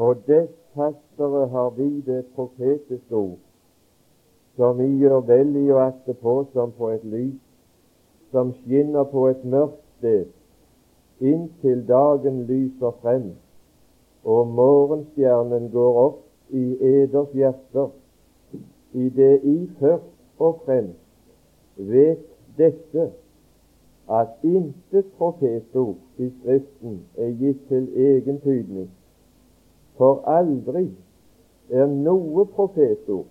Og dess fastere har vi det profetiske ord, som vi gjør vel i å akte på som på et lys som skinner på et mørkt sted, inntil dagen lyser frem og morgenstjernen går opp i eders hjerter, i det I først og fremst vet dette, at intet profetord i Skriften er gitt til egen tydning, for aldri er noe profetord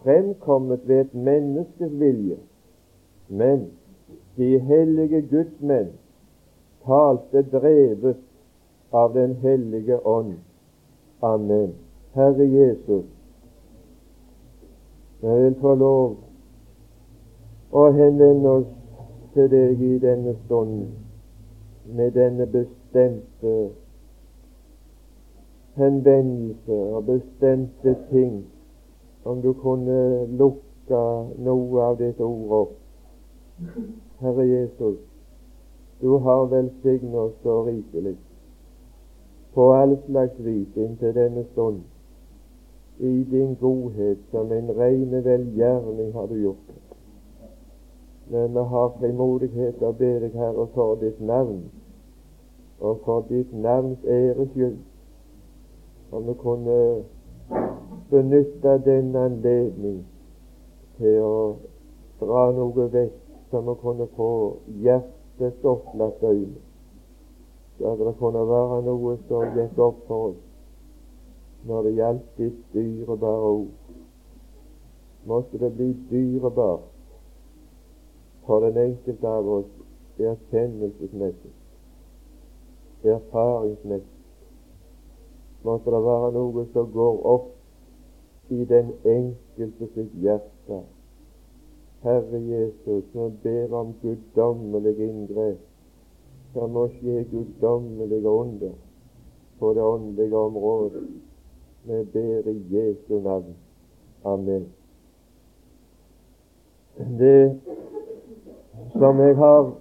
fremkommet ved et menneskes vilje, men de hellige gudsmenn talte drevet av Den hellige ånd. Amen. Herre Jesus, jeg vil få lov å henvende oss til deg i denne stunden med denne bestemte henvendelse og bestemte ting, om du kunne lukke noe av ditt ord opp. Herre Jesus, du har velsignet oss så rikelig på all slags vis inntil denne stund. I din godhet som en reine velgjerning har du gjort. Men vi har frimodighet og ber deg, Herre, for ditt navn og for ditt navns æres skyld, om vi kunne benytte den anledning til å dra noe vekk som vi kunne få hjertets opplagte øyne så det kunne være noe som gikk opp for oss når det gjaldt ditt dyrebare ord. Måtte det bli dyrebart for den enkelte av oss erkjennelsesmessig, erfaringsmessig. Måtte det være noe som går opp i den enkelte sitt hjerte. Herre Jesus, vi ber om guddommelig inngrep det må skje guddommelige under på det åndelige området. Vi ber i Jesu navn. Amen. Det som jeg har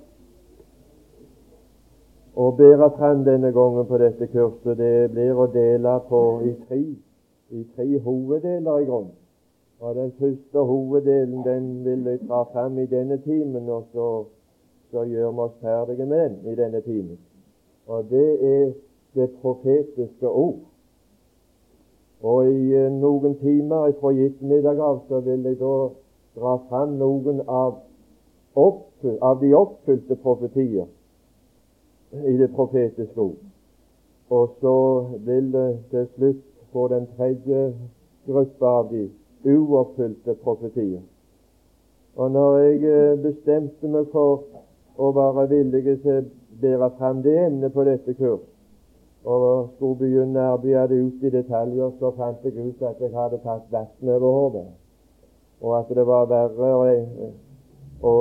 å bære fram denne gangen på dette kurset, det blir å dele på i tre, i tre hoveddeler i grunnen. Og Den første hoveddelen den vil jeg ta fram i denne timen, og så så gjør vi oss ferdige med den i denne timen. Og det er det profetiske ord. Og i eh, noen timer fra ettermiddag av så vil jeg da dra fram noen av, oppfyll, av de oppfylte profetier i det profetiske ord. Og så vil det til slutt få den tredje gruppa av de uoppfylte profetier. Og når jeg eh, bestemte meg for å være villig til å bære fram det emnet på dette kurs. Og skulle begynne å arbeide det ut i detaljer, så fant jeg ut at jeg hadde tatt vann over hodet, og at det var verre å, å,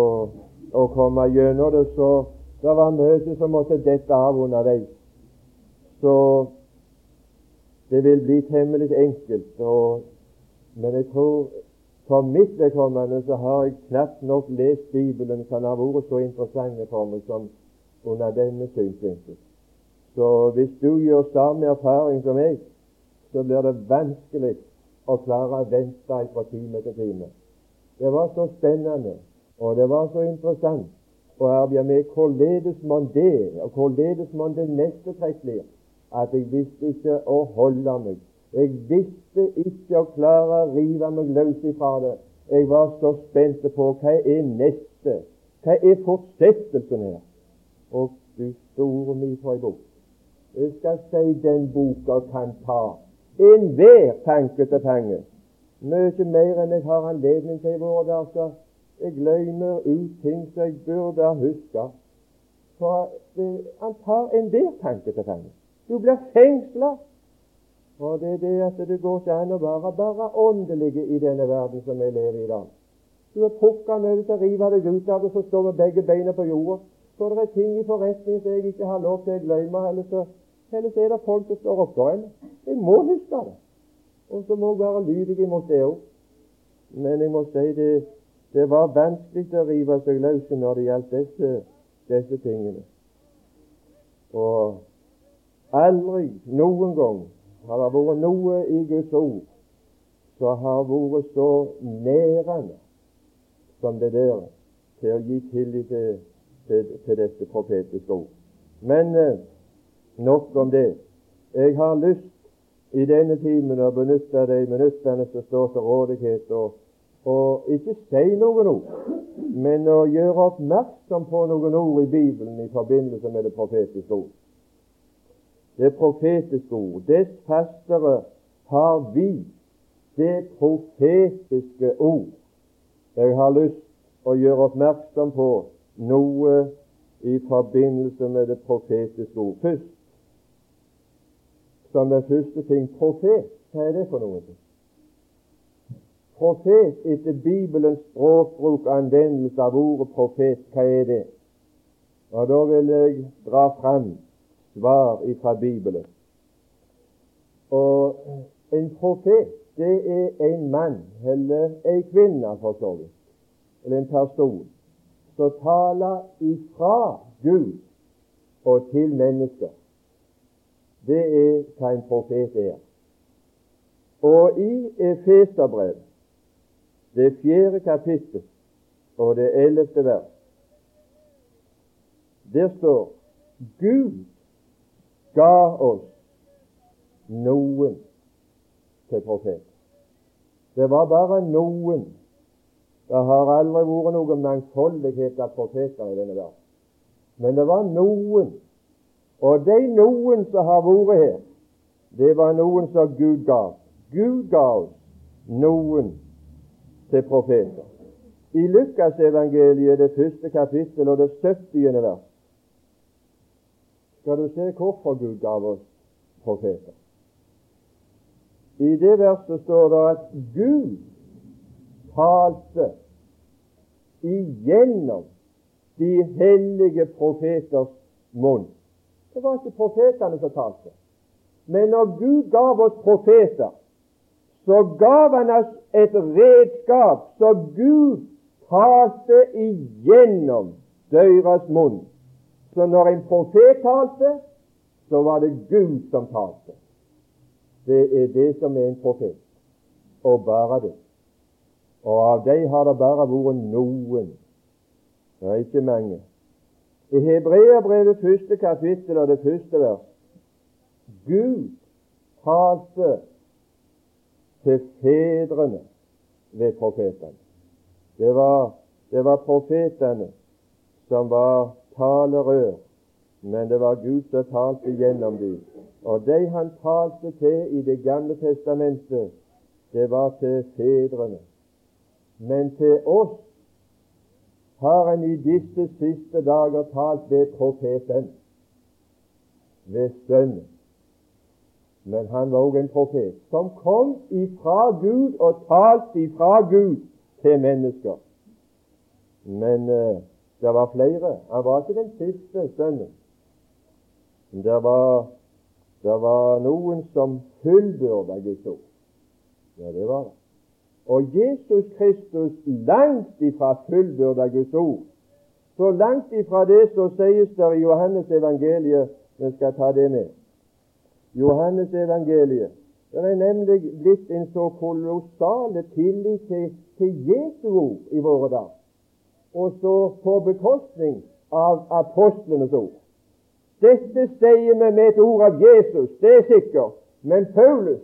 å komme gjennom det. Så det var mye som måtte dette av underveis. Så det vil bli temmelig enkelt. Og, men jeg tror for mitt vedkommende så har jeg knapt nok lest Bibelen som har vært så interessant for meg som under denne synsvinkel. Så hvis du gjør samme erfaring som meg, så blir det vanskelig å klare å vente fra time til time. Det var så spennende, og det var så interessant å arbeide med hvorledes man det, og hvorledes man det neste trekk blir, at jeg visste ikke å holde meg jeg visste ikke å klare å rive meg løs ifra det. Jeg var så spent på hva er neste, hva er fortsettelsen her? Og du store mi for ei bok. Jeg skal si den boka kan ta enhver tanke til fange. Mye mer enn jeg har anledning til i våre dager. Jeg glemmer ut ting som jeg burde ha huska. For han tar enhver tanke til fange. Du blir fengsla og det er det at det går ikke an å være bare åndelige i denne verden som vi lever i i dag. Du er pukka nødt til å rive deg ut av det, så står med begge beina på jorda. For det er ting i forretning som jeg ikke har lov til å glemme, eller så, eller er det folk som står oppå en. Jeg må huske det. Og så må jeg være lydig imot det òg. Men jeg må si det, det var vanskelig å rive seg løs når det gjaldt disse, disse tingene. Og aldri noen gang har det vært noe i Guds ord som har vært så nærende som det der til å gi tillit til, til, til dette profetiske ord. Men eh, nok om det. Jeg har lyst i denne timen å benytte de minuttene som står til rådighet, og, og ikke si noen ord, men å gjøre oppmerksom på noen ord i Bibelen i forbindelse med det profetiske ord. Det profetiske ord, dess fastere har vi det profetiske ord. Jeg har lyst å gjøre oppmerksom på noe i forbindelse med det profetiske ord. Først, som den første ting, profet. Hva er det for noe? Profet etter Bibelens språkbruk anvendelse av ordet profet, hva er det? Og Da vil jeg dra fram svar fra Bibelen. Og en profet, det er en mann, eller en kvinne for så vidt, eller en person, som taler ifra Gud og til mennesker. Det er hva en profet er. Og i Efeserbrevet, det fjerde kapittel og det ellevte vers, der står Gud ga oss noen til profet. Det var bare noen. Det har aldri vært noen mangfoldighet av profeter i denne verden. Men det var noen. Og de noen som har vært her, det var noen som Gud ga. Gud ga oss noen til profeter. I Lukasevangeliet, det første kapittel og det 70. vers, skal du se hvorfor Gud gav oss profeter. I det verset står det at Gud talte igjennom de hellige profeters munn. Det var ikke profetene som talte. Men når Gud gav oss profeter, så gav han oss et redskap så Gud talte igjennom deres munn. Så når en profet talte, så var det Gud som talte. Det er det som er en profet, og bare det. Og av dem har det bare vært noen, det er ikke mange. I Hebreabrevet første kapittel og det første vers Gud talte til fedrene ved profetene. Det var, det var profetene som var talerør, men det var Gud som talte gjennom dem. Og de han talte til i Det gamle testamentet, det var til fedrene. Men til oss har en i disse siste dager talt ved profeten, ved Sønnen. Men han var også en profet som kom ifra Gud og talte ifra Gud til mennesker. Men uh, det var flere. Han var ikke den siste sønnen. Det var, det var noen som fullbyrda Guds ord. Ja, det var det. Og Jesus Kristus langt ifra fullbyrda Guds ord. Så langt ifra det så sies det i Johannes evangeliet Vi skal ta det med. Johannes evangeliet. Det er nemlig blitt en så kolossal tillit til, til Jesu ord i våre dager og så på bekostning av apostlenes ord. Dette sier vi med et ord av Jesus, det er sikkert, men Paulus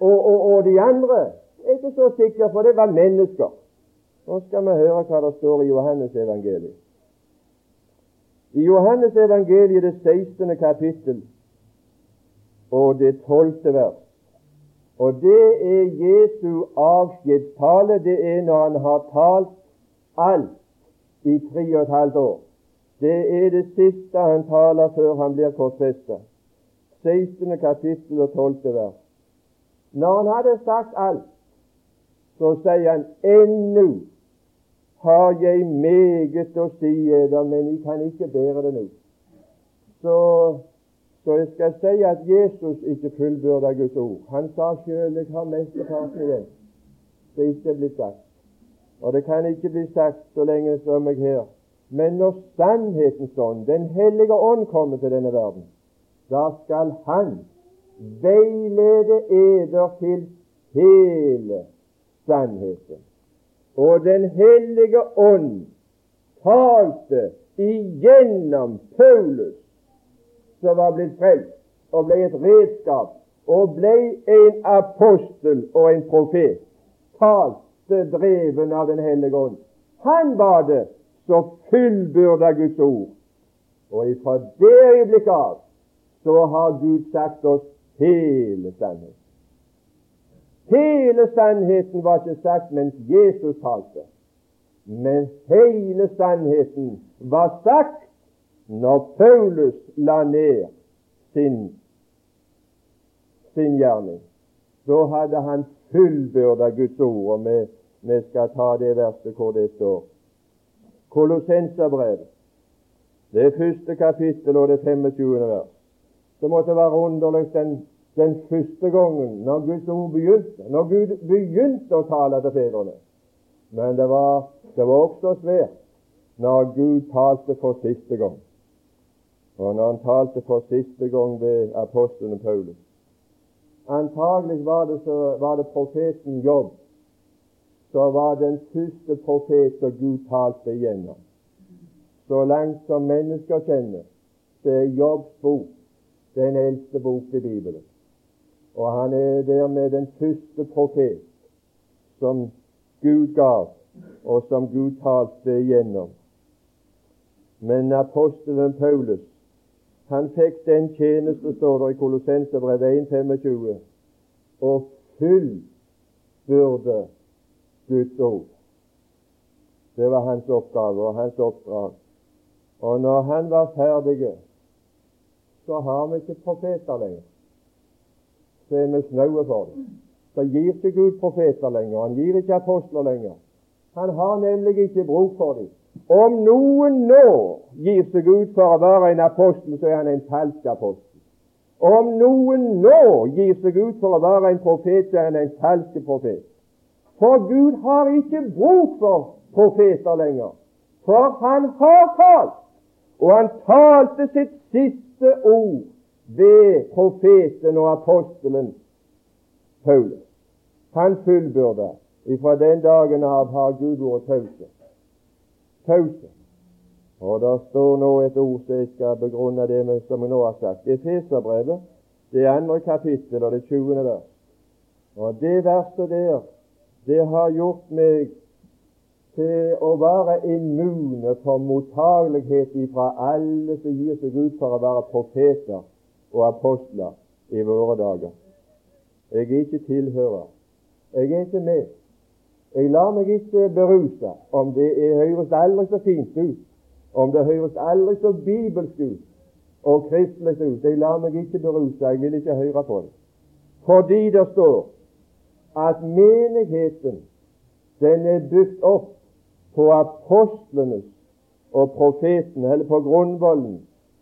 og, og, og de andre er ikke så sikre, for det var mennesker. Nå skal vi høre hva det står i Johannes evangeliet. I Johannes evangeliet, det 16. kapittel og det 12. vers. Og det er Jesu avskjedstale. Det er når han har talt alt i tre og et halvt år. Det er det siste han taler før han blir korsfestet. 16. kapittel og 12. vers. Når han hadde sagt alt, så sier han ennå har jeg meget å si eder, men jeg kan ikke bære det nå. Så, så jeg skal si at Jesus ikke fullbyrda Guds ord. Han sa sjøl jeg har mesteparten igjen. Det er ikke blitt sagt. Og det kan ikke bli sagt så lenge jeg her. Men når sannhetens ånd, Den hellige ånd, kommer til denne verden, da skal Han veilede eder til hele sannheten. Og Den hellige ånd talte igjennom Paulus, som var blitt frelst og ble et redskap og ble en apostel og en profet. Talte dreven av Den hellige ånd. Han var det som fullbyrda Guds ord. Og ifra det øyeblikket av så har Gud sagt oss hele sannheten. Hele sannheten var ikke sagt mens Jesus talte, men hele sannheten var sagt når Paulus la ned sin, sin gjerning. Så hadde han fullbyrda Guds ord, og vi, vi skal ta det verset hvor det står. Kolossenserbrevet, det første kapittel og det 25. vers. Det måtte være underlig den den første gangen når Guds ord begynte, når Gud begynte å tale til fedrene. Men det var, det var også svært når Gud talte for siste gang. Og når han talte for siste gang ved apostelen Paulus. Antagelig var det, så, var det profeten Jobb så var den første som Gud talte igjennom. Så langt som mennesker kjenner, det er Jobbs bok den eldste bok i Bibelen. Og han er dermed den første profet som Gud gav, og som Gud talte igjennom. Men apostelen Paulus han fikk den tjeneste, står det i Kolossenserbrev 1.25, og fullbyrde Guds ord. Det var hans oppgave og hans oppdrag. Og når han var ferdig, så har vi ikke profeter lenger så er vi snaue for det. Så gir ikke Gud profeter lenger, han gir ikke apostler lenger. Han har nemlig ikke bruk for dem. Om noen nå gir seg ut for å være en apostel, så er han en falsk apostel. Om noen nå gir seg ut for å være en profet, så er han en falsk profet. For Gud har ikke bruk for profeter lenger. For han har talt, og han talte sitt siste ord ved profeten og apostelen Paulus. Han fullbyrda. Ifra den dagen av har Gud vært tause. Tause. Og det står nå et ord som jeg skal begrunne det med, som jeg nå har sagt. Efeserbrevet, det andre kapittel og det 20. vers. Og det verset der, det har gjort meg til å være immune for mottagelighet fra alle som gir seg ut for å være profeter og apostler i våre dager. Jeg er ikke tilhører. Jeg er ikke med. Jeg lar meg ikke beruse om det høres aldri så fint ut, om det høres aldri så bibelsk ut og kristelig ut. Jeg lar meg ikke beruse. Jeg vil ikke høre på det. Fordi det står at menigheten den er bygd opp på apostlenes og profeten, eller på grunnvollen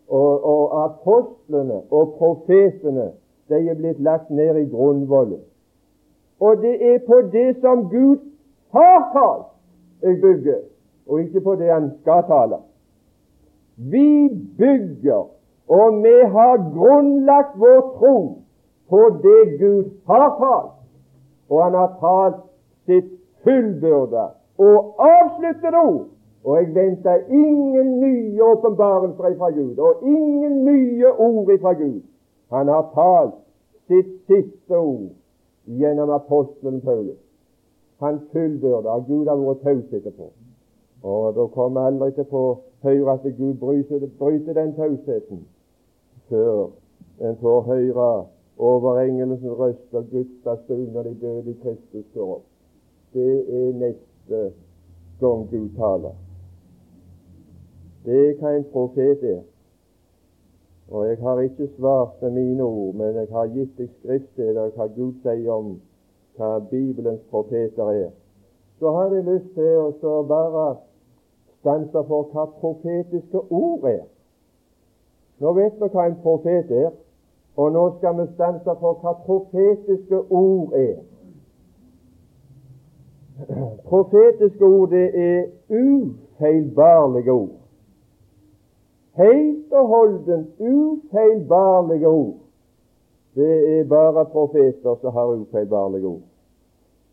og, og apostlene og profetene de er blitt lagt ned i grunnvollen. Og det er på det som Gud har talt, jeg bygger, og ikke på det Han skal tale. Vi bygger, og vi har grunnlagt vår tro på det Gud har talt, og Han har talt sitt fullbyrda og avsluttet ord og jeg venter ingen nye åpenbarelser fra Gud, og ingen nye ord fra Gud. Han har talt sitt siste ord gjennom apostelen Paulus. Han fullbyrda, og Gud har vært taus etterpå. Og da kommer aldri til å høre at Gud bryter, bryter den tausheten før en får høre over engelens røst og Guds basun når de døde i Kristus står opp. Det er neste gang Gud taler. Det er hva en profet er. Og jeg har ikke svart med mine ord, men jeg har gitt deg skriftsteder hva Gud sier om hva Bibelens profeter er. Så har jeg lyst til å bare stanse for hva profetiske ord er. Nå vet vi hva en profet er, og nå skal vi stanse for hva profetiske ord er. Profetiske ord, det er ufeilbarlige ord helt og holdent ufeilbarlige ord. Det er bare profeter som har ufeilbarlige ord.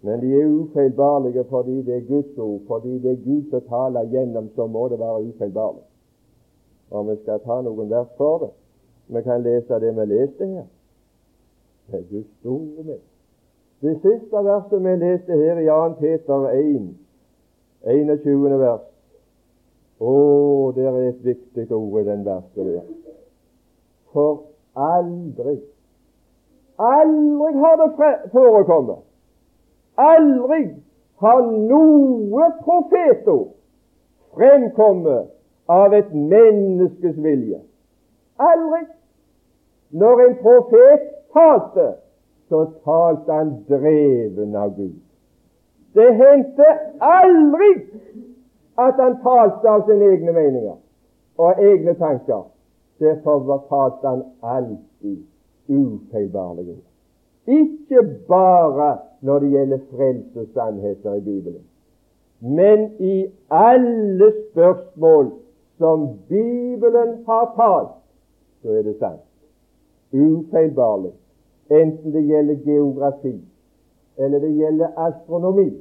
Men de er ufeilbarlige fordi det er Guds ord, fordi det er Gud som taler gjennom, så må det være ufeilbarlig. Og vi skal ta noen vers for det. Vi kan lese det vi leste her. Det er Guds ord. Med. Det siste verset vi leste her i 2. Peter 1, 21. vers. Å, det er et viktig ord i den verset der. For aldri, aldri har det forekommet, aldri har noe profetord fremkommet av et menneskes vilje. Aldri. Når en profet talte, så talte han dreven av Gud. Det hendte aldri at han talte av sine egne meninger og egne tanker. Derfor talte han alltid ufeilbarlig. Ikke bare når det gjelder frelsessannheter i Bibelen, men i alle spørsmål som Bibelen har talt, så er det sant. Ufeilbarlig. Enten det gjelder geografi, eller det gjelder astronomi,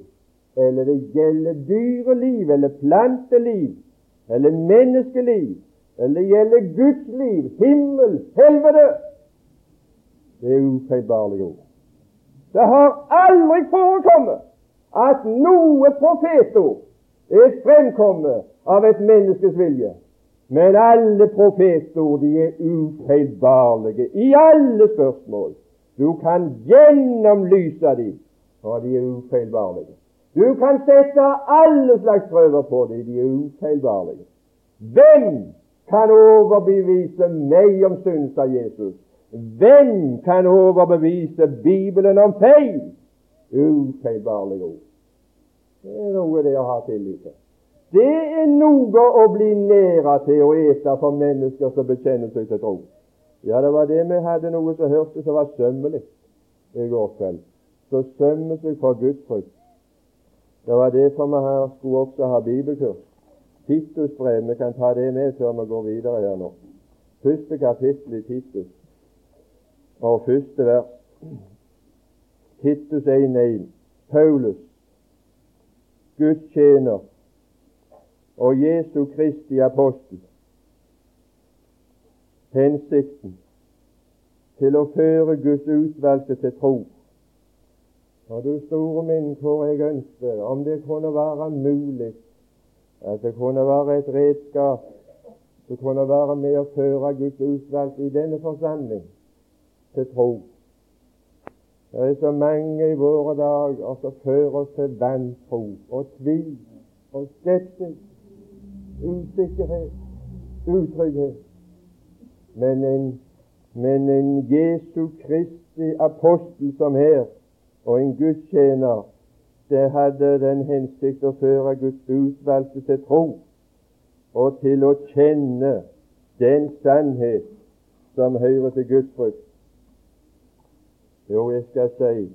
eller det gjelder dyreliv, eller planteliv, eller menneskeliv, eller det gjelder Guds liv, himmel, helvete. Det er ufeilbarlige ord. Det har aldri forekommet at noe profetord er fremkommet av et menneskes vilje. Men alle profetord de er ufeilbarlige i alle spørsmål. Du kan gjennomlyse dem, og de er ufeilbarlige. Du kan sette alle slags prøver på dem, de er ufeilbarlige. Hvem kan overbevise meg om synd, sa Jesus. Hvem kan overbevise Bibelen om feil? Ufeilbarlige ord. Det er noe det å ha tillit til. Det er noe å bli næra til å ete for mennesker som bekjenner seg til tro. Ja, det var det vi hadde noe som hørte som var sømmelig i går kveld. Så sømmer seg for Guds frykt. Det var derfor vi her skulle også ha bibelkurs. Titusbrev, vi kan ta det med før vi går videre her nå. Første kapittel i Titus og første vers. Titus 1.1. Paulus, Guds tjener og Jesu Kristi apostel. Hensikten til å føre Guds utvalgte til tro. Og du store min, hvor jeg ønsker om det kunne være mulig at det kunne være et redskap som kunne være med å føre Guds utvalgte i denne forsamling til tro. Det er så mange i våre dager som fører oss til vantro og tvil og skepsis usikkerhet, utrygghet. Men en, men en Jesu Kristi apostel som her, og en gudstjener, det hadde den hensikt å føre Guds utvalgte til tro og til å kjenne den sannhet som hører til Guds frykt. Jo, jeg skal si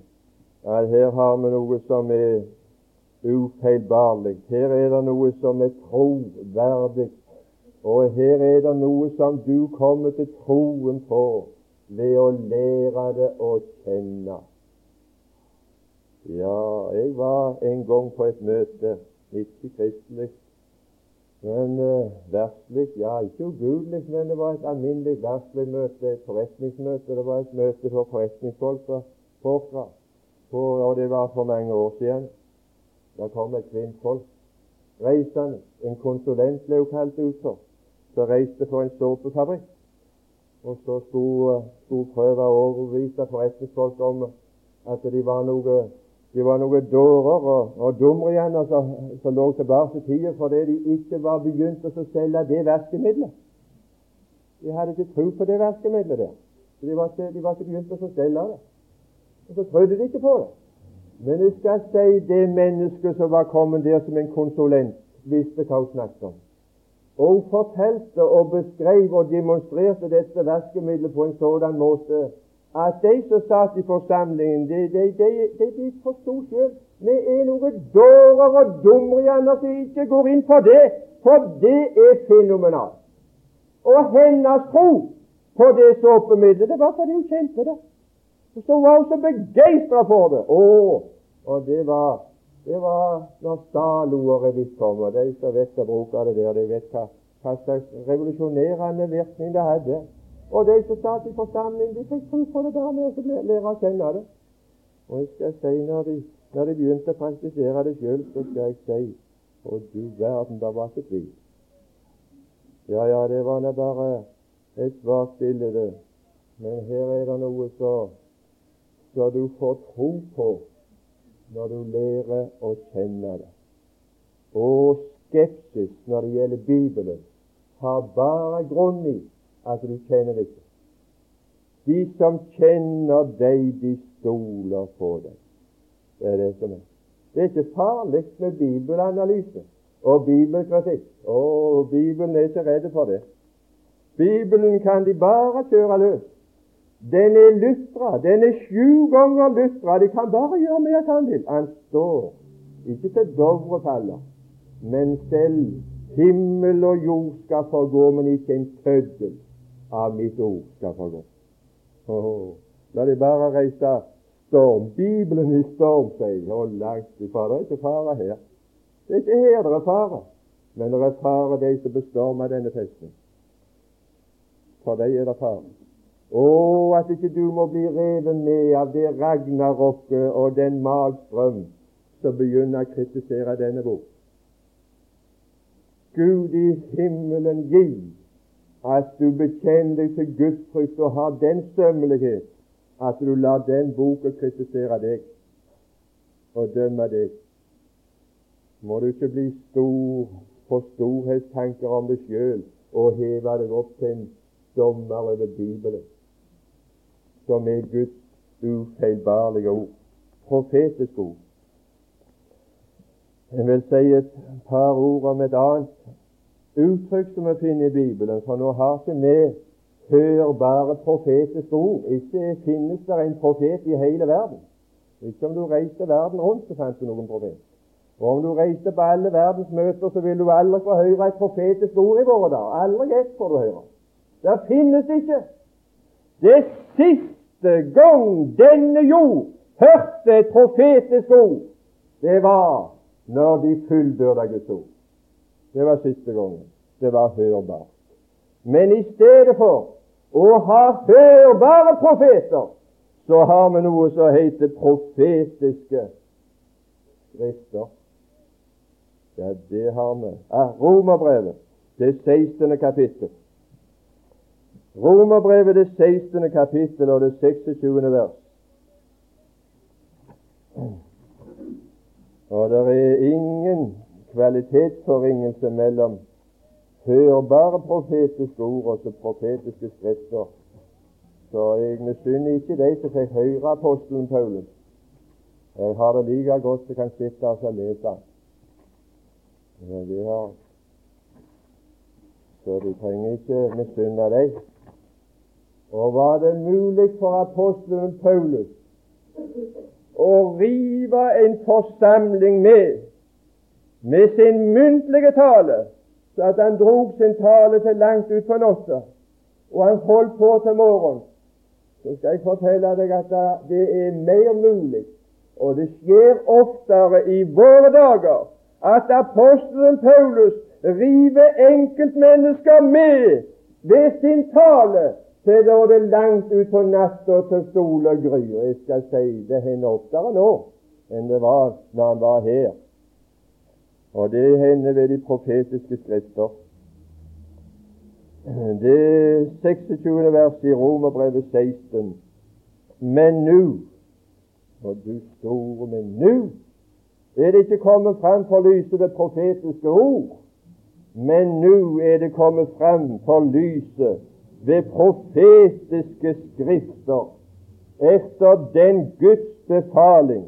at her har vi noe som er ufeilbarlig. Her er det noe som er troverdig. Og her er det noe som du kommer til troen på ved å lære det å kjenne. Ja, jeg var en gang på et møte, ikke kristelig, men uh, verslig. Ja, ikke ugudelig, men det var et alminnelig verslig møte, et forretningsmøte. Det var et møte for forretningsfolk fra Påfra, og det var for mange år siden. Det kom et kvinnfolk reisende. En konsulent ble hun kalt ut for, som reiste for en såpefabrikk. Og så skulle, hun prøve å overbevise forretningsfolk om at de var noe de var noen dårer og, og dumrianer som, som lå tilbake i tida fordi de ikke var begynt å selge det verkemidlet. De hadde ikke tro på det verkemidlet der. De var ikke, de var ikke begynt å selge det. Og så trodde de ikke på det. Men jeg skal si det mennesket som var kommet der som en konsulent, visste hva hun snakket om. Og hun fortalte og beskrev og demonstrerte dette verkemidlet på en sådan måte at de som satt i forsamlingen, de, de, de, de, forsto sjøl vi er noen dårer og dumrianer som ikke går inn for det, for det er fenomenalt. Og hennes tro på det såpemiddelet, det var fordi hun kjente det. Så var hun så begeistra for det. Å, og det var, det var når Staloret visst kom, og de som vet å bruke det der, de vet hva, hva slags revolusjonerende virkning det hadde. Og de som satt i forsamling, de fikk tro på det der med å lære å kjenne det. Og jeg skal si, når de, når de begynte å praktisere det sjøl, så skal jeg si Å, du verden, det var ikke tvil. Ja, ja, det var nå bare et svakt bilde. Men her er det noe så, så du får tro på når du lærer å kjenne det. Og skepsis når det gjelder Bibelen, har bare grunn i at du kjenner ikke. De som kjenner deg, de stoler på deg. Det er det som er. Det er ikke farlig med bibelanalyse og bibelkritikk. Og Bibelen er ikke redd for det. Bibelen kan de bare kjøre løs. Den er lytra. Den er sju ganger lytra. De kan bare gjøre mer enn han vil. Han står ikke til Dovre faller, men selv himmel og jord skal forgå, men ikke en tøddel av mitt ord skal forgå. Oh, la de bare reise storm. Bibelen i storm, sier jeg. Og langt ifra. Det er ikke fare her. Det er ikke her det er fare, men det er fare de som bestormer denne festen. For dem er det fare. Å, at ikke du må bli revet med av det ragnarokket og den magstrøm som begynner å kritisere denne bok. Gud i himmelen gi at du bekjenner deg til Guds frykt og har den sømmelighet at du lar den boka kritisere deg og dømme deg. Må du ikke bli stor på storhetstanker om deg sjøl og heve deg opp til en dommer over Bibelen, som er Guds ufeilbarlige ord, profetisk ord. Jeg vil si et par ord om et annet uttrykk som vi finner i Bibelen, for nå har ikke vi hørbare profetiske ord. Ikke finnes det en profet i hele verden. Ikke om du reiste verden rundt, så fant du noen profet. Og om du reiste på alle verdens møter, så vil du aldri få høre et profetisk ord i våre dager. Aldri ett får du høre. Det finnes ikke. Det siste gang denne jord hørte et profetisk ord, det var når de fullbyrda Guds ord. Det var siste gangen. Det var hørbart. Men i stedet for å ha hørbare profeter, så har vi noe som heter profetiske skrifter. Ja, det har vi. Ah, Romerbrevet, det 16. kapittel. Romerbrevet, det 16. kapittel og det 26. vers. Og det er ingen kvalitetsforringelse mellom hørbare profetiske ord og så profetiske skrifter. Så jeg misunner ikke de som fikk høre apostelen Paulus. Jeg har det like godt som kan sitte og lese. men de har Så du trenger ikke misunne deg. Og var det mulig for apostelen Paulus å rive en forsamling med med sin muntlige tale så at han drog sin tale til langt utpå natta, og han holdt på til morgen, så skal jeg fortelle deg at det er mer mulig, og det skjer oftere i våre dager, at apostelen Paulus river enkeltmennesker med ved sin tale til da det langt utpå natta til sol og gry. Og jeg skal si det hender oftere nå enn det var når han var her. Og det hender ved de profetiske skrifter. Det 26. vers i Romerbrevet 16. Men nu Og du store, men nu er det ikke kommet frem for lyset ved profetiske ord, men nu er det kommet frem for lyset ved profetiske skrifter, efter den Guds befaling,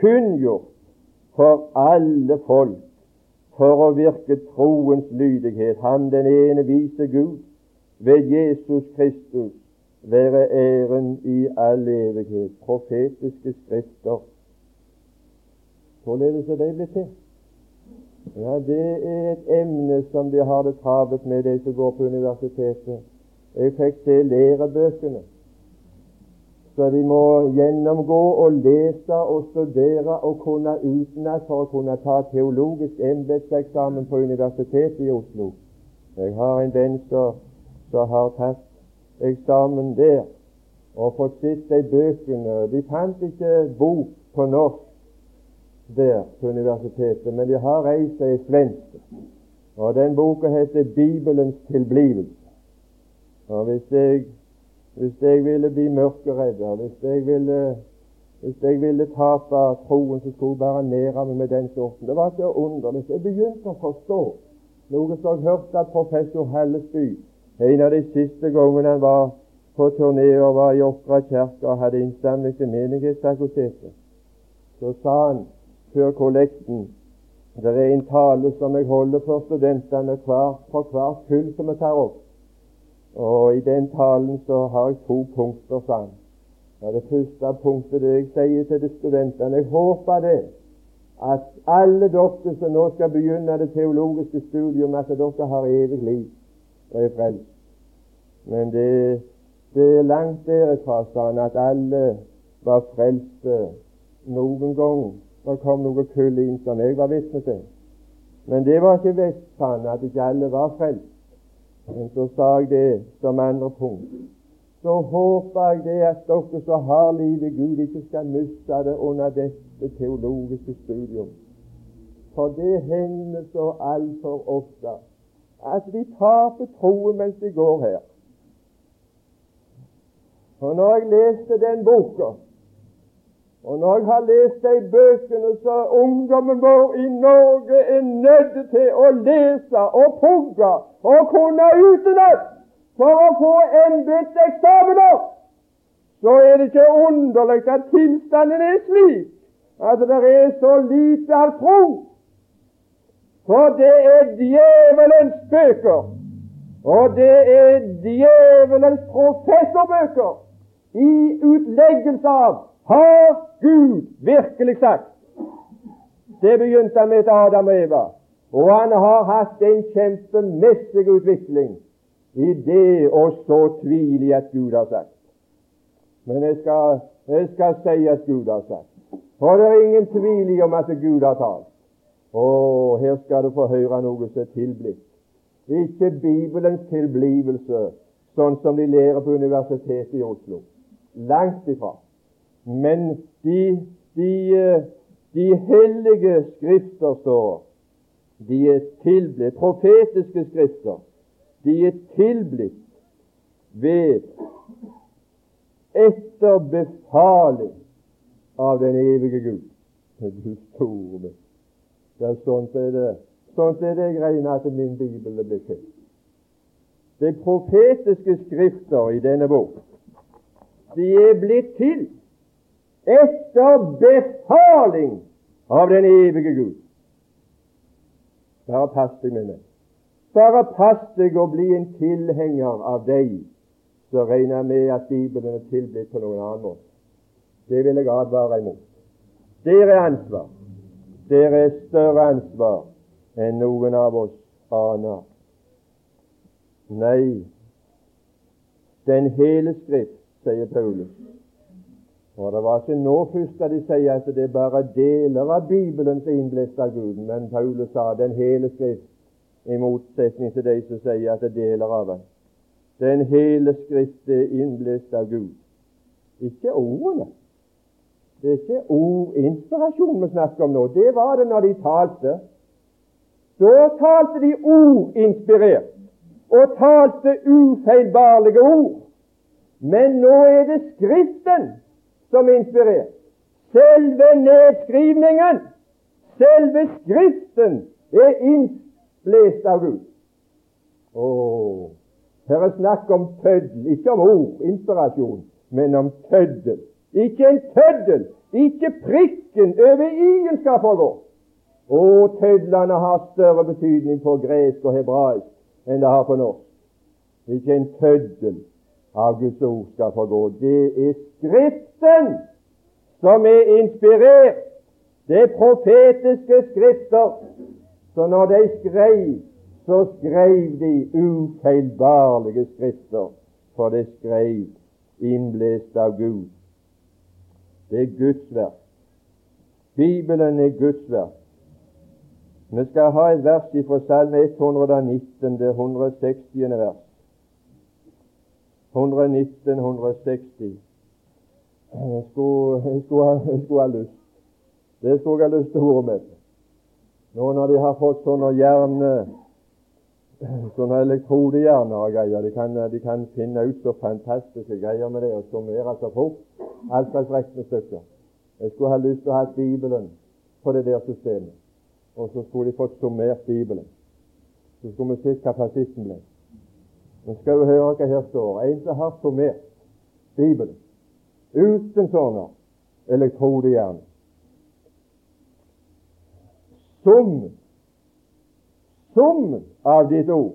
kunngjort for alle folk for å virke troens lydighet, Han den ene vise Gud, ved Jesus Kristus, være æren i all evighet. Profetiske skrifter. Således er de blitt til? Ja, Det er et emne som de har det travelt med, de som går på universitetet. Jeg fikk se lærebøkene. Så de må gjennomgå og lese og studere og kunne utenat for å kunne ta teologisk embetseksamen på Universitetet i Oslo. Jeg har en venn som har tatt eksamen der og fått sett de bøkene. De fant ikke bok på norsk der på universitetet, men de har reist ei svensk. Og den boka heter 'Bibelens tilblivelse'. Og hvis jeg, hvis jeg ville bli mørkeredd, hvis jeg ville hvis jeg ville tape troen, så skulle jeg bare nære meg med den sorten. Det var så underlig. Jeg begynte å forstå noe som jeg hørte at professor Hallesby en av de siste gangene han var på turné og var i Åkra kirke og hadde innsamling til menighetsfakultetet, så sa han før kollekten det er en tale som jeg holder for studentene hver, for hvert kull som jeg tar opp. Og I den talen så har jeg to punkter, sa det første punktet det jeg sier til de studentene Jeg håper det at alle dere som nå skal begynne det teologiske studium, at dere har evig liv og er frelst. Men det, det er langt derifra, sa han, at alle var frelste noen gang. Det kom noe kull inn som jeg var vitne til. Men det var ikke visst, at ikke alle var frelst. Men så sa jeg det som andre punkt. Så håper jeg det at dere som har livet Gud, ikke skal miste det under dette teologiske studium. For det hender så altfor ofte at vi taper troen mens vi går her. Og når jeg leste den boka, og når jeg har lest de bøkene så ungdommen vår i Norge er nødt til å lese og pugge og kunne utenat for å få embetseksamener, så er det ikke underlig at tilstanden er slik at det er så lite av tro. For det er djevelens bøker, og det er djevelens professorbøker i utleggelse av har Gud virkelig sagt. Det begynte han med til Adam og Eva, og han har hatt en kjempemessig utvikling i det å så tvil i at Gud har sagt. Men jeg skal, jeg skal si at Gud har sagt. For det er ingen tvil i om at Gud har talt. Og her skal du få høre noe som er tilblitt. Ikke Bibelens tilblivelse, sånn som de lærer på Universitetet i Oslo. Langt ifra. Men de, de, de hellige skrifter står de er tilblitt profetiske skrifter. De er tilblitt ved etter befaling av den evige Gud. Du store er sånn er det Sånn er det greiene at min bibel er blitt til. De profetiske skrifter i denne bok de er blitt til etter befaling av den evige Gud. Bare pass deg med meg. Bare pass deg å bli en tilhenger av deg, så regner med at Bibelen er tilblitt på noen annen måte. Det vil jeg advare imot. Dere er ansvar. Dere er større ansvar enn noen av oss aner. Nei, den hele Skrift, sier Paulus, og Det var ikke nå først at de sier at det er bare deler av Bibelen som er innblåst av Gud, men Paulus sa den hele Skrift, i motsetning til de som sier at det er deler av den. Den hele Skrift er innblåst av Gud. Ikke ordene. Det er ikke ordinspirasjon vi snakker om nå. Det var det når de talte. Da talte de ordinspirert og talte ufeilbarlige ord. Men nå er det Skriften som inspirerer. Selve nedskrivningen, selve Skriften, er innblest av Gud. Oh, her er snakk om tøddel, ikke om ord, inspirasjon, men om tøddel. Ikke en tøddel, ikke prikken over i-en skal forgå. Å, tødlene har større betydning på gresk og hebraisk enn det har på norsk. Ikke en tøddel av Guds ord skal forgå. Det er Skriften som er inspirert. Det er profetiske skrifter. Så når de skrev, så skrev de ufeilbarlige skrifter, for det skrev innblest av Gud. Det er Guds verk. Bibelen er Guds verk. Vi skal ha et vers fra Salme 119, det 160. vers. 119, 160. Jeg skulle, ha lyst. Det skulle jeg ha lyst til å være med. Nå når de har fått sånne hjerne sånne elektrodehjerner og greier, de kan, de kan, finne ut så fantastiske greier med det og summere så fort. Alt slags regnestykker. Jeg skulle ha lyst til å ha Bibelen på det der systemet. Og så skulle de fått summert Bibelen. Så skulle vi sett hva fascisten ble. Men skal du høre hva her står. En som har summert Bibelen uten sånne elektrodehjerner. Summen Summen av ditt ord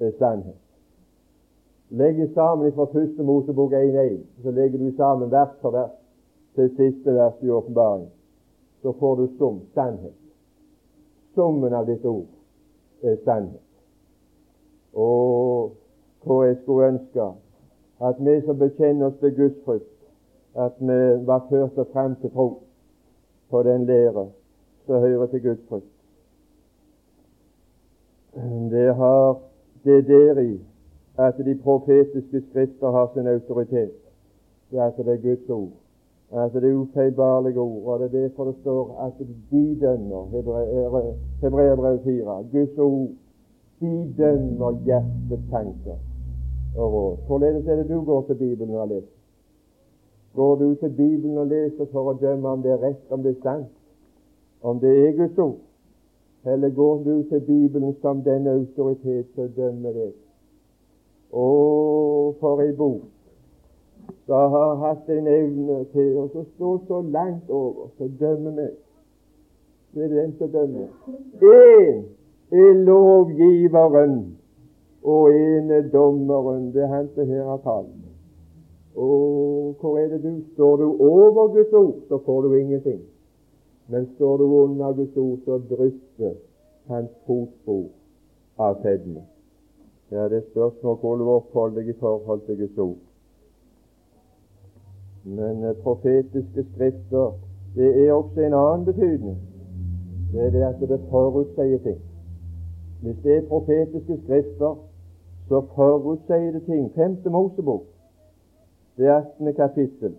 er sannhet. Legger sammen fra første Mosebok 1.1, så legger du sammen vers for vers til siste vers i åpenbaringen. Så får du sum sannhet. Summen av ditt ord er sannhet. Og hva jeg skulle ønske at vi som bekjenner oss til Guds frykt, at vi var ført og frem til tro på den lære som hører til Guds frykt. Det har det deri at de profetiske skrifter har sin autoritet. Det er at det er Guds ord. At det er ufeilbarlige ord. Og det er derfor det står at de dømmer Hebreerbrev 4. Guds ord de dømmer hjertets tanker og råd. Hvorledes er det du går til Bibelen og leser? Går du til Bibelen og leser for å dømme om det er rett, om det er sant, om det er Guds ord? Eller går du til Bibelen som den autoritet som dømmer deg? Å, for ei bok som har hatt en evne til å stå så langt over så dømmer meg. Det er den som dømmer. Én er lovgiveren, og en er dommeren. Det er han som her har talt. Og hvor er det du står? du over Guds ord, så får du ingenting. Men står du under Guds ord, så drysser hans fotspor av fedme. Ja, det er spørsmål hvor du oppholder deg i forhold til Guds ord. Men eh, profetiske skrifter det er også en annen betydning. Det er det at det forutsier ting. Hvis det er profetiske skrifter, så forutsier det ting. Femte Mosebok, det 18. kapittel,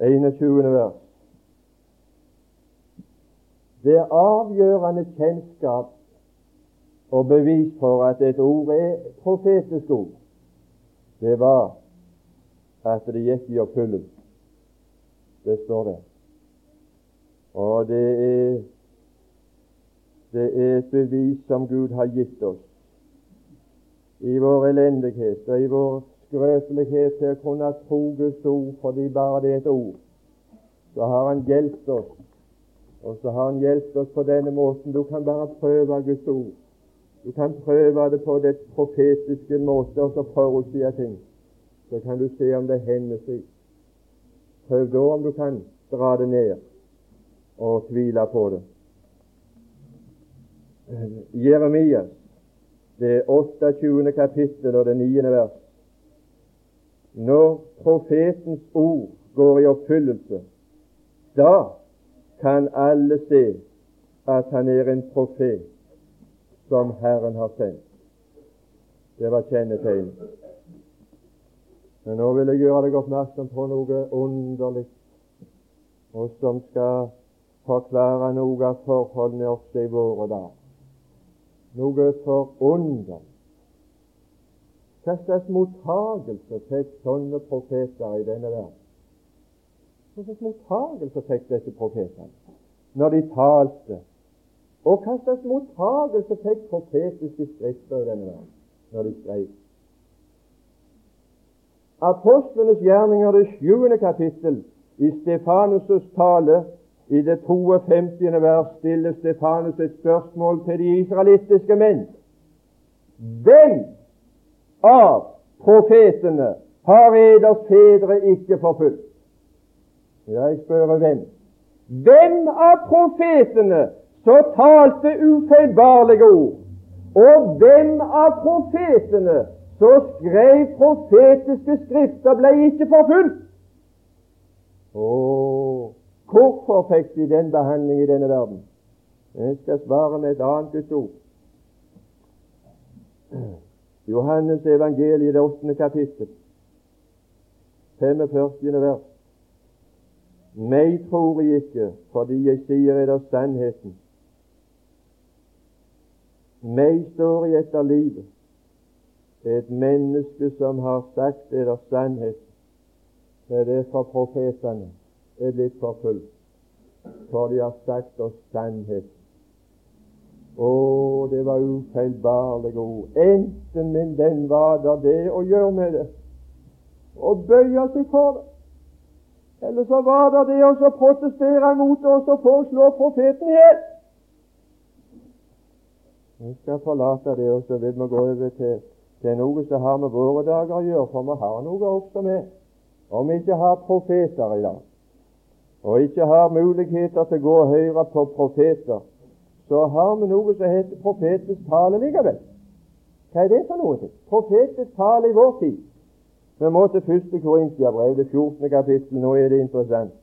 21. vers. Det er avgjørende kjennskap og bevis for at et ord er profetisk ord. Det var at det gikk i oppfyllelse. Det står der. Og det er, det er et bevis som Gud har gitt oss i vår elendighet og i vår skrøpelighet til å kunne tro Guds ord fordi bare det er et ord. Så har Han hjulpet oss og så har Han hjulpet oss på denne måten. Du kan bare prøve Guds ord. Du kan prøve det på det profetiske måte og så forutsi ting. Så kan du se om det hender seg. Prøv da om du kan dra det ned og tvile på det. Jeremias, det 28. kapittel og det 9. vers. Når profetens ord går i oppfyllelse, da kan alle se at han er en profet som Herren har sendt. Det var kjennetegn. Men nå vil jeg gjøre deg oppmerksom på noe underlig, og som skal forklare noe av forholdene også i våre dager. Noe forunderlig. Hva slags mottagelse fikk sånne profeter i denne verden? Hva slags mottagelse fikk disse profetene når de talte? Og hva slags mottagelse fikk profetiske skrifter i denne verden når de skrev? Apostlenes gjerninger, det sjuende kapittel, i Stefanus' tale, i det 52. vers, stiller Stefanus et spørsmål til de israelittiske menn. Hvem av profetene har eders fedre ikke forfulgt? Jeg spør hvem? Hvem av profetene så talte ufeilbarlige ord? Og hvem av profetene så skrev profetiske skrifter, ble ikke forfulgt? Hvorfor fikk de den behandling i denne verden? Jeg skal svare med et annet Guds ord. Johannes evangeliet, det åttende kapittel, 45. vers. Meg tror jeg ikke, fordi jeg sier eder sannheten. Meg står jeg etter livet. Et menneske som har sagt eder sannheten. Det er det for profetene er blitt forfulgt. For de har sagt oss sannhet. Å, det var ufeilbarlige ord. Enten, min venn, var det det å gjøre med det, å bøye seg for det. Eller så var det det å protestere mot det og så foreslå profeten i. Vi skal forlate det, og så vil vi gå over til, til noe som har med våre dager å gjøre, for vi har noe også med. Om vi ikke har profeter i dag, og ikke har muligheter til å gå og høre på profeter, så har vi noe som heter profetisk tale likevel. Hva er det for noe? Profetisk tale i vår tid. Vi må til første Korintiabrev, det 14. kapittel. Nå er det interessant.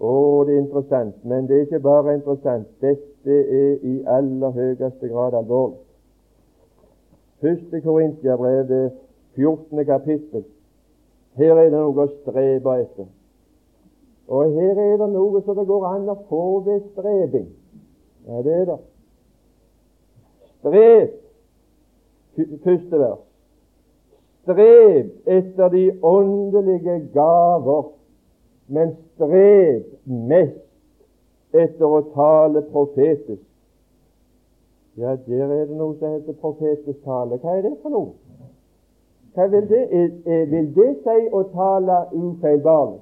Å, det er interessant. Men det er ikke bare interessant. Dette er i aller høyeste grad alvorlig. Første Korintiabrev, det 14. kapittel. Her er det noe å strebe etter. Og her er det noe som det går an å få ved streving. Ja, det er det. Strev, første vers. Strev etter de åndelige gaver, men strev mest etter å tale profetisk. Ja, der er det noe som heter profetisk tale. Hva er det for noe? Hva vil det, vil det si å tale ufeilbarlig?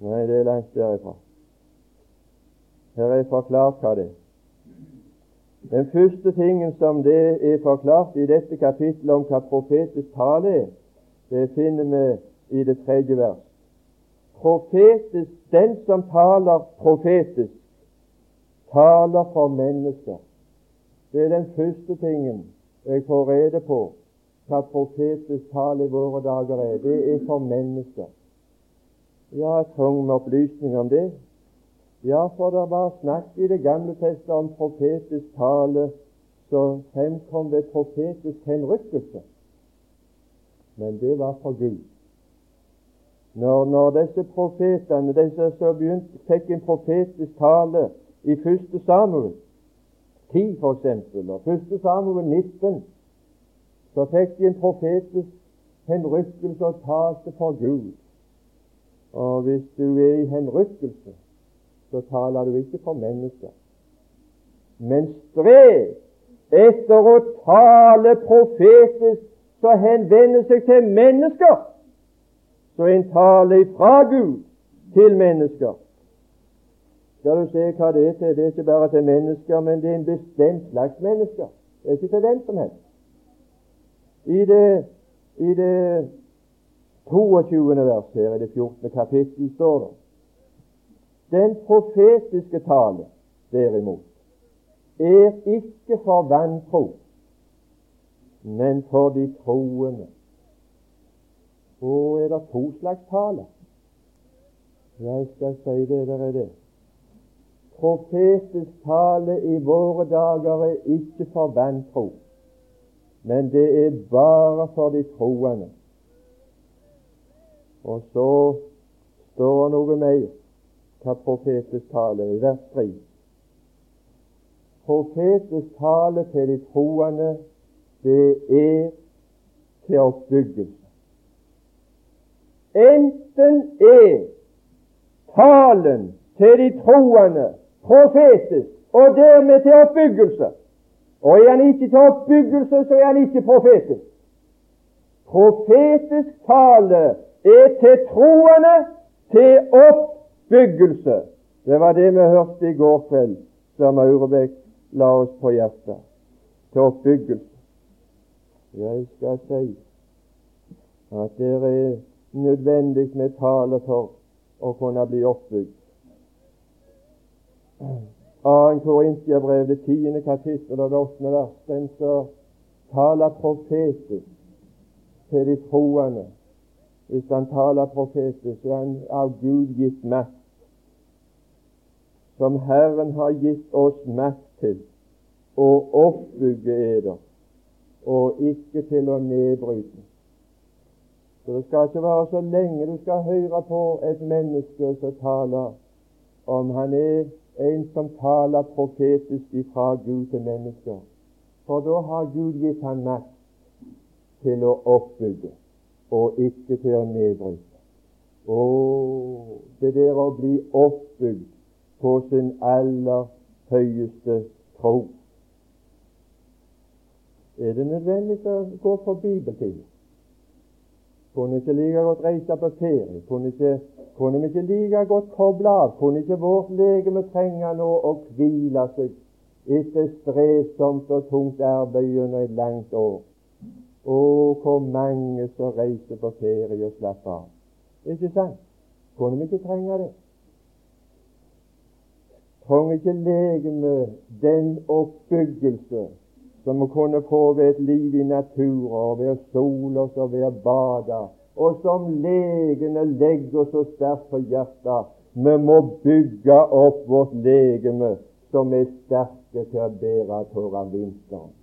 Nei, det er langt derifra. Her er forklart hva det er. Den første tingen som det er forklart i dette kapittelet om hva profetisk tale er, det finner vi i det tredje vers. Profetisk, Den som taler profetisk, taler for mennesker. Det er den første tingen jeg får rede på hva profetisk tale i våre dager er. Det er for mennesker. Jeg har tung med opplysning om det. Ja, for det var snakk i Det gamle testet om profetisk tale som fremkom ved profetisk henrykkelse. Men det var for Gud. Når, når disse profetene, disse som begynte, fikk en profetisk tale i 1. Samuel 10 f.eks., og 1. Samuel 19, så fikk de en profetisk henrykkelse og talte for Gud. Og hvis du er i henrykkelse, så taler du ikke for mennesker. Men strev etter å tale profetisk så henvender seg til mennesker. Så en taler fra Gud til mennesker. Skal du se hva det er til? Det er ikke bare til mennesker, men det er en bestemt slags mennesker. Det er ikke til hvem som helst. I det, i det 22. vers her i det 14. kapittel står det den profetiske tale, derimot, er ikke for vantro, men for de troende. Og er det to slags tale? Jeg skal si det, der er det. Profetisk tale i våre dager er ikke for vantro, men det er bare for de troende. Og så står det noe mer hva profetisk tale er i vers 3. Profetisk tale til de troende, det er til oppbyggelse. Enten er talen til de troende profetisk og dermed til oppbyggelse. Og er han ikke til oppbyggelse, så er han ikke profetisk. Profetisk tale er til troende til oppbyggelse. Det var det vi hørte i går kveld, som Aurebekk la oss på hjertet. Til oppbyggelse. Jeg skal si at det er nødvendig med tale for å kunne bli oppbygd. 2. Korintiabrev, det tiende kapittel og det åttende vers, den som taler profetisk til de troende. Hvis han taler profetisk, så er han av Gud gitt makt som Herren har gitt oss makt til å oppbygge eder, og ikke til å nedbryte. Så det skal ikke være så lenge du skal høre på et menneske som taler, om han er en som taler profetisk ifra Gud til mennesker. For da har Gud gitt han makt til å oppbygge, og ikke til å nedbryte. Å, det der å bli oppbygd på sin aller høyeste tro. Er det nødvendig å gå på bibeltid? Kunne ikke like godt reise på ferie? Kunne, ikke, kunne vi ikke like godt koble av? Kunne ikke vårt legeme trenge nå å hvile seg etter strevsomt og tungt arbeid gjennom et langt år? Å, hvor mange som reiser på ferie og slapper av. Ikke sant? Kunne vi ikke trenge det? Trenger ikke legemet den oppbyggelse som vi kunne få ved et liv i naturen, og ved å sole oss og ved å bade, og som legene legger så sterkt på hjertet. Vi må bygge opp vårt legeme som er sterke til å bære tårer vinteren.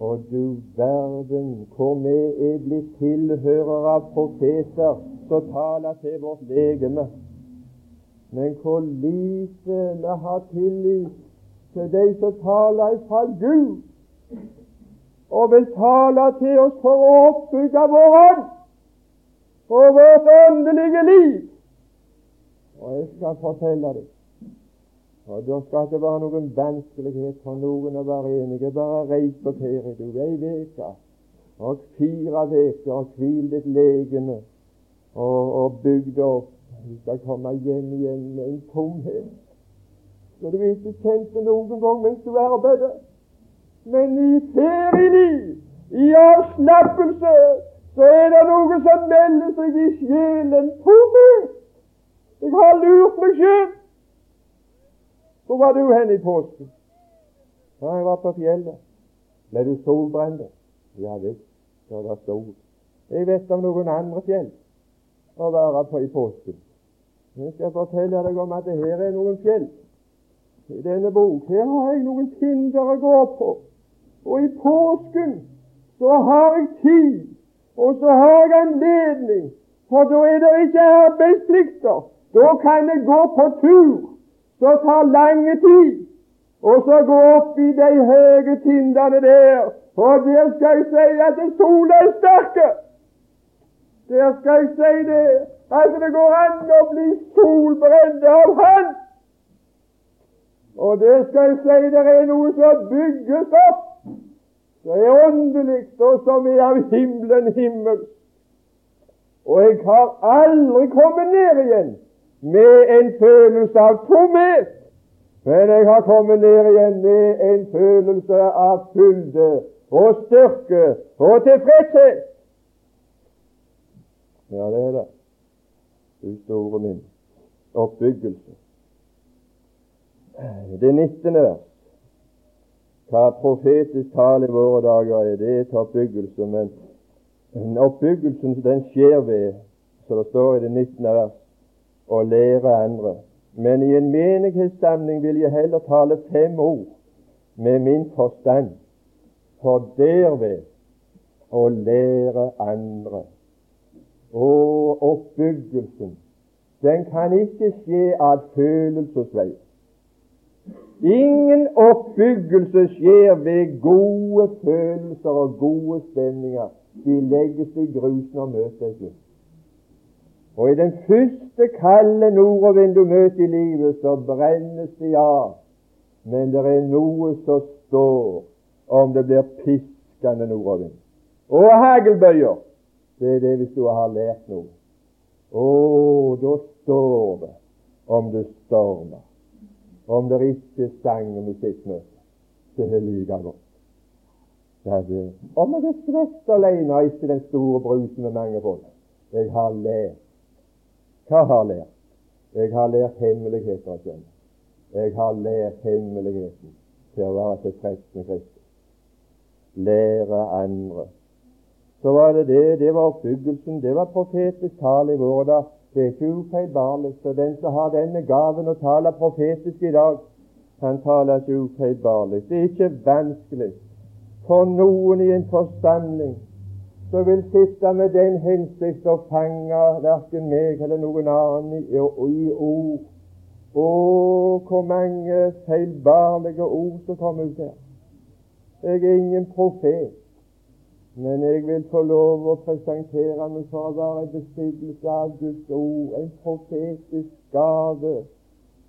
Og du verden hvor vi er blitt tilhørere av profeter som taler til vårt legeme. Men hvor lite vi har tillit til de som taler fra Gud, og vil tale til oss for å oppbygge vår ånd og vårt åndelige liv. Og jeg skal fortelle det. Og Da skal det være noen vanskelighet for noen å være enige. Bare reis på ferie, du, ei uke, og fire uker, og hvil ditt legeme, og, og bygg det opp. Du skal komme hjem igjen med en tomhet så du ikke kjente noen gang mens du arbeidet. Men i ferieliv, i avslappelse, så er det noe som melder seg i sjelen. Tomhet! Jeg har lurt meg sjøl. Hvor var du hen i påsken? Ja, jeg var på fjellet. Ble du solbrent? Ja visst, det det sol. Jeg vet om noen andre fjell å være på i påsken. Jeg skal fortelle deg om at det her er noen fjell i denne bok. Her har jeg noen tinder å gå på. Og i påsken så har jeg tid, og så har jeg anledning, for da er det ikke arbeidsplikter. Da kan jeg gå på tur som tar lange tid, og så gå opp i de høye tindene der. Og der skal jeg si at sola er sterk. Der skal jeg si det, at det går an å bli solbrent av Han og der skal jeg si, det er noe som bygges opp, som er åndelig, og som er av himmelen himmel. Og jeg har aldri kommet ned igjen med en følelse av tomhet, men jeg har kommet ned igjen med en følelse av fylde og styrke og tilfredshet. Ja, det er det. Du store min oppbyggelse det 19. vers. Hva profetisk tale i våre dager er, det er til oppbyggelse, men oppbyggelsen den skjer ved, så det står i det 19. vers, å lære andre. Men i en menighetssamling vil jeg heller tale fem ord med min forstand, for derved å lære andre. Og oppbyggelsen, den kan ikke skje av følelsesvei. Ingen oppbyggelse skjer ved gode følelser og gode stemninger. De legges i grus når møtet er slutt. Og i den første kalde nordavind du møter i livet, så brennes de av. Men det er noe som står om det blir piskende nordavind. Og haglbøyer. Det er det hvis du har lært noe. Å, da står det om det stormer om det ikke sang og musikkmøte. Det er like godt. Ja, det. Om jeg er svett alene og ikke den store brusen med mange folk. Jeg har lært. Hva har jeg lært? Jeg har lært hemmeligheter å kjenne. Jeg har lært hemmeligheten til å være tilfreds med Kristus. Lære andre. Så var det det. Det var oppbyggelsen. Det var profetisk tale i våre dager. Det er ikke ufeilbarlig. Så den som har denne gaven å tale profetisk i dag, han taler ikke ufeilbarlig. Det er ikke vanskelig for noen i en forsamling som vil sitte med den hensikt å fange verken meg eller noen annen i, i ord. Å, hvor mange feilbarlige ord som kommer ut her. Jeg er ingen profet. Men jeg vil få lov å presentere meg for å være en besittelse av Guds ord, en profetisk gave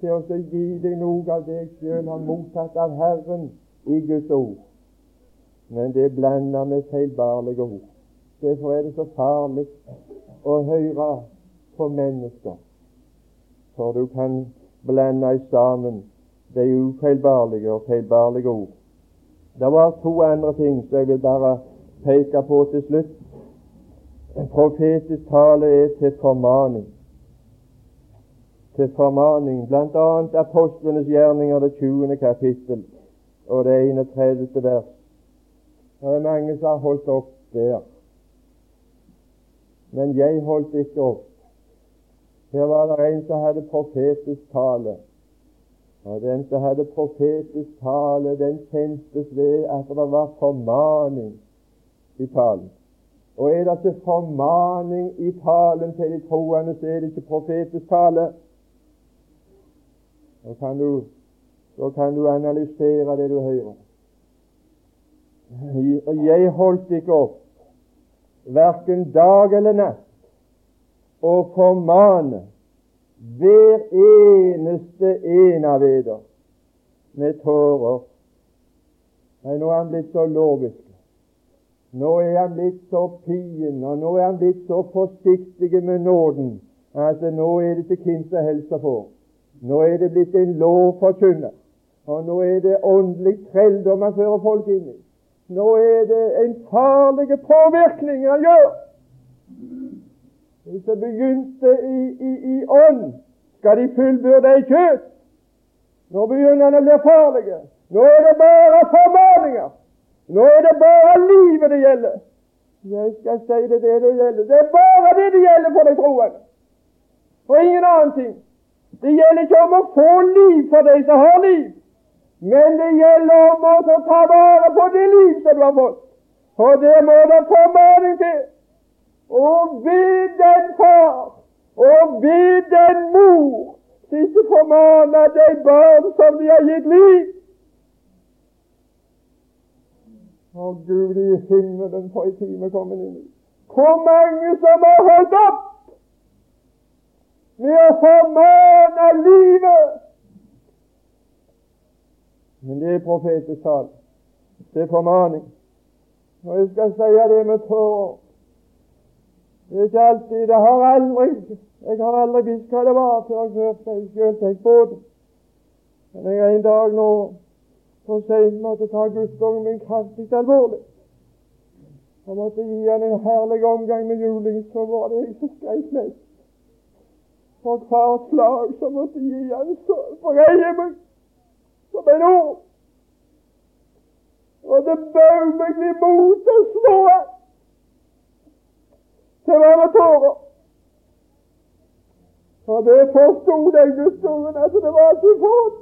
til å gi deg noe av det jeg selv har mottatt av Herren i Guds ord. Men det er blanda med feilbarlige ord. Derfor er det så farlig å høre på mennesker, for du kan blande sammen de ufeilbarlige og feilbarlige ord. Det var to andre ting som jeg vil bare peke på til slutt. En profetisk tale er til formaning. Til formaning, bl.a. apostlenes gjerninger, det 20. kapittel og det 31. vers. Det er mange som har holdt opp der. Men jeg holdt ikke opp. Her var det en som hadde profetisk tale. Og Den som hadde profetisk tale, den kjentes ved at det var formaning i talen. Og er det ikke formaning i talen til de troende, så er det ikke profetisk tale. Da kan du, så kan du analysere det du hører. Og jeg holdt ikke opp, verken dag eller natt, å formane hver eneste en av eder med tårer. Nei, nå er han blitt så logisk. Nå er han blitt så pien, og nå er han blitt så forsiktig med nåden at nå er det ikke hvem som helst som får. Nå er det blitt en lovforkynner, og nå er det åndelig trelldom han fører folk inn i. Nå er det en farlig påvirkning han gjør. De som begynte i, i, i ånd, skal de fullbyrde i kjøtt. Nå begynner han å bli farlig. Nå er det bare formaninger. Nå er det bare livet det gjelder. Jeg skal si det det det gjelder. Det er bare det det gjelder for de troende. Og ingen annen ting. Det gjelder ikke om å få liv for de som har liv, men det gjelder om å ta vare på det liv som du har fått. For det må det formaning til. Og be den far og be den mor som ikke formaner de barn som de har gitt liv, Å Gud i himmelen, for en time vi kommer inn i. Hvor mange som har holdt opp med å formane livet! Men det er profetisk tale. Det er formaning. Og jeg skal si det med tårer. Det er ikke alltid Det har aldri Jeg har aldri visst hva det var før jeg hørte det sjøl tenkt på det. Men jeg er en dag nå for sent måtte ta guttungen min kraftig alvorlig. Og måtte gi han en herlig omgang med juling, så var det jeg som skrek mest. For hvert slag så måtte gi han, så vrei meg som en ord. Og det bød meg imot å slå av. Det var med tårer. Og det forsto den guttungen at det var ikke fort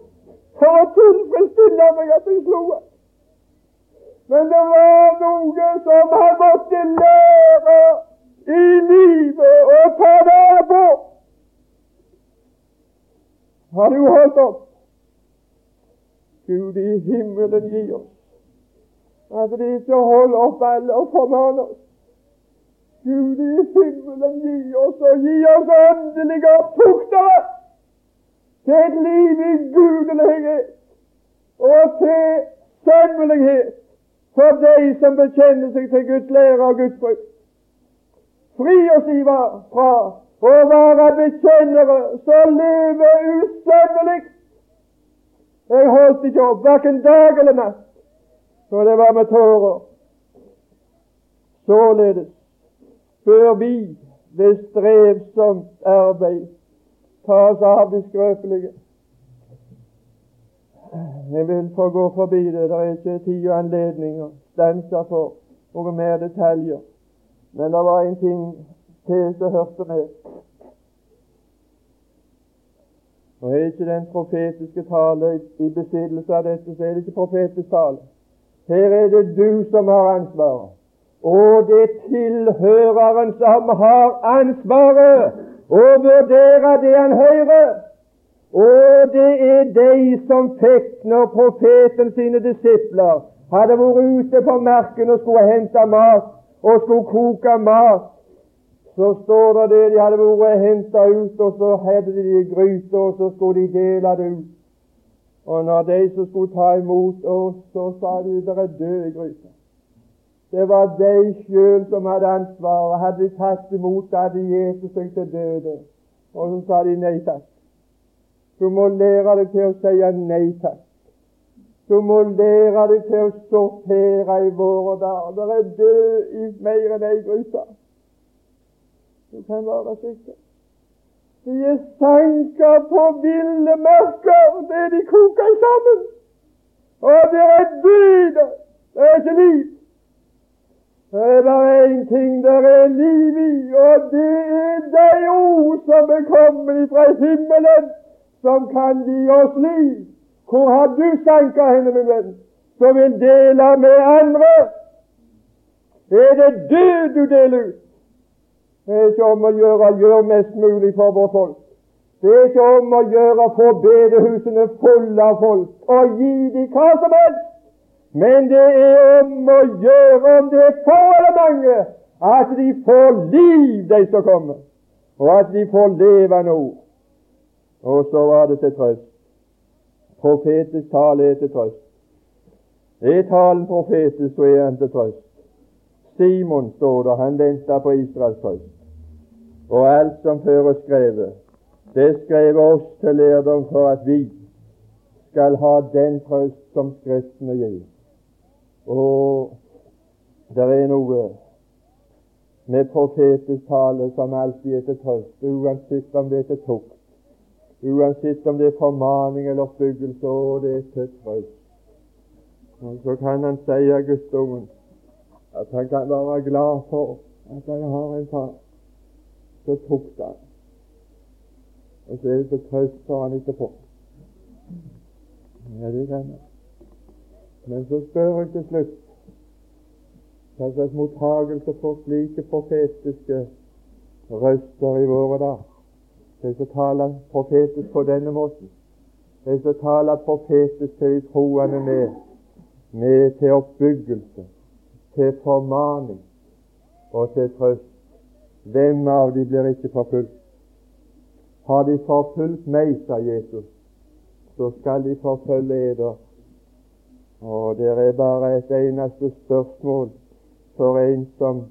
for å tilfredsstille meg at jeg slo av. Men det var noe som han måtte lære i livet å ta vare på. Har du holdt opp? Gud i himmelen gi oss at de ikke holder opp alle og formaner oss. Gud i himmelen gi oss og gi oss åndelige opptuktere til et liv i gudelighet og til sømmelighet for de som bekjenner seg til Guds lære og Guds bruk. Fri oss ifra fra å være bekjennere som lever usømmelig. Jeg holdt ikke opp, verken dag eller natt, for det var med tårer. Således bør vi ved strevsomt arbeid ta oss av de skrøpelige. Jeg vil få gå forbi det. Det er ikke tid og anledning å stanse for noen mer detaljer. Men det var en ting til som hørte med. Og er ikke den profetiske tale i besittelse av dette, så er det ikke profetisk tale. Her er det du som har ansvaret. Og det er tilhøreren som har ansvaret å vurdere det han hører. Og det er de som fikk, når profeten sine disipler hadde vært ute på marken og skulle hente mat, og skulle koke mat, så står det det de hadde vært henta ut, og så hadde de gryta, og så skulle de dele det ut. Og når de som skulle ta imot oss, så sa de dere er i gryta. Det var de sjøl som hadde ansvaret. Hadde de tatt imot, hadde Jesus seg til døde. Og så sa de nei takk. Du må lære deg til å si nei takk. Du må lære deg til å sortere i våre dager. Det er død i mer enn ei gryte. Du kan være sikker. De er sanka på ville merker det de koker sammen. Og det er død Det er ikke liv. Det er bare én ting det er liv i, og det er de ord som er kommet fra himmelen, som kan gi oss liv. Hvor har du sanka henne, min venn, som vil dele med andre? Er det død du deler ut? Det er ikke om å gjøre gjør mest mulig for vårt folk. Det er ikke om å gjøre å få bedehusene fulle av folk og gi dem hva som helst. Men det er om å gjøre, om det er få eller mange, at de får liv, de som kommer, og at de får levende ord. Og så var det til trøst. Profetisk tale er til trøst. Er talen profetisk, så er han til trøst. Simon står der, han venter på Israels trøst og alt som før er skrevet, det skrev oss til lærdom for at vi skal ha den trøst som Skriftene gir. Og det er noe med profetisk tale som alltid er til trøst, uansett om det er til tukt, uansett om det er formaning eller oppbyggelse, og det er til trøst. Og Så kan han si av guttungen at han kan være glad for at han har en far så tok han. Og så er det så trøst for han etterpå. Ja, det kan jeg. Men så spør jeg til slutt hva slags mottagelse får slike profetiske røster i våre dager. De som taler profetisk på denne måten. De som taler profetisk til de troende med, med til oppbyggelse, til formaning og til trøst. Hvem av de blir ikke forfulgt? Har de forfulgt meg, sa Jesus, så skal de forfølge eder. Og det er bare et eneste spørsmål for en som,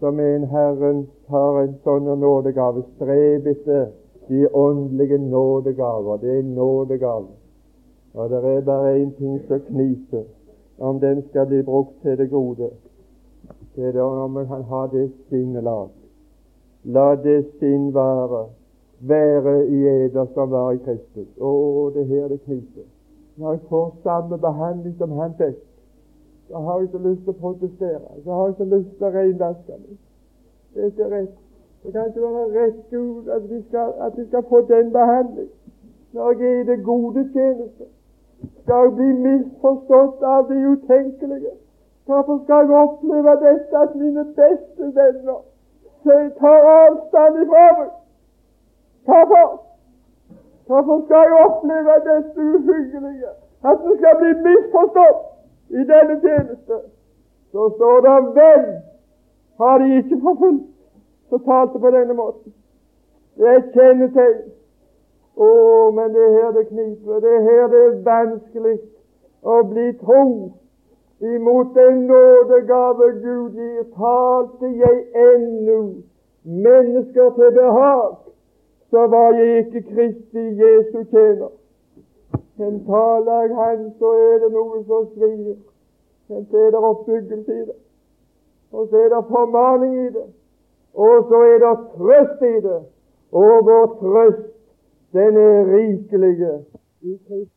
som en Herren har en sånn nådegave. Streb etter de åndelige nådegaver. Det er nådegave. Og det er bare én ting som kniper, om den skal bli brukt til det gode. Det er om han har ha det sinnelag La det sinn være være i eder som var i Kristus. Å, det er her det kniper. Når jeg får samme behandling som han fikk, så har jeg så lyst til å protestere. Så har jeg så lyst til å renvaske meg. Det er ikke rett. Det kan ikke være rett, Gud, at vi skal, at vi skal få den behandling. Når jeg er i det gode tjeneste, skal jeg bli misforstått av det utenkelige. Hvorfor skal jeg oppleve dette at mine beste venner tar avstand ifra meg. Hvorfor? Hvorfor skal jeg oppleve dette uhyggelige? At du skal bli misforstått i denne tjeneste? Så står det vel har de ikke forfulgt så talte på denne måten. Det er et kjennetegn. Å, men det er her det kniper. Det er her det er vanskelig å bli tro imot den nådegave Gud gir, talte jeg ennå mennesker til behag, så var jeg ikke Kristi Jesu tjener. Men taler jeg Han, så er det noe som svir. Men så er det oppbyggelse i det. Og så er det formaning i det. Og så er det trøst i det. Og vår trøst, den er rikelige i Kristus.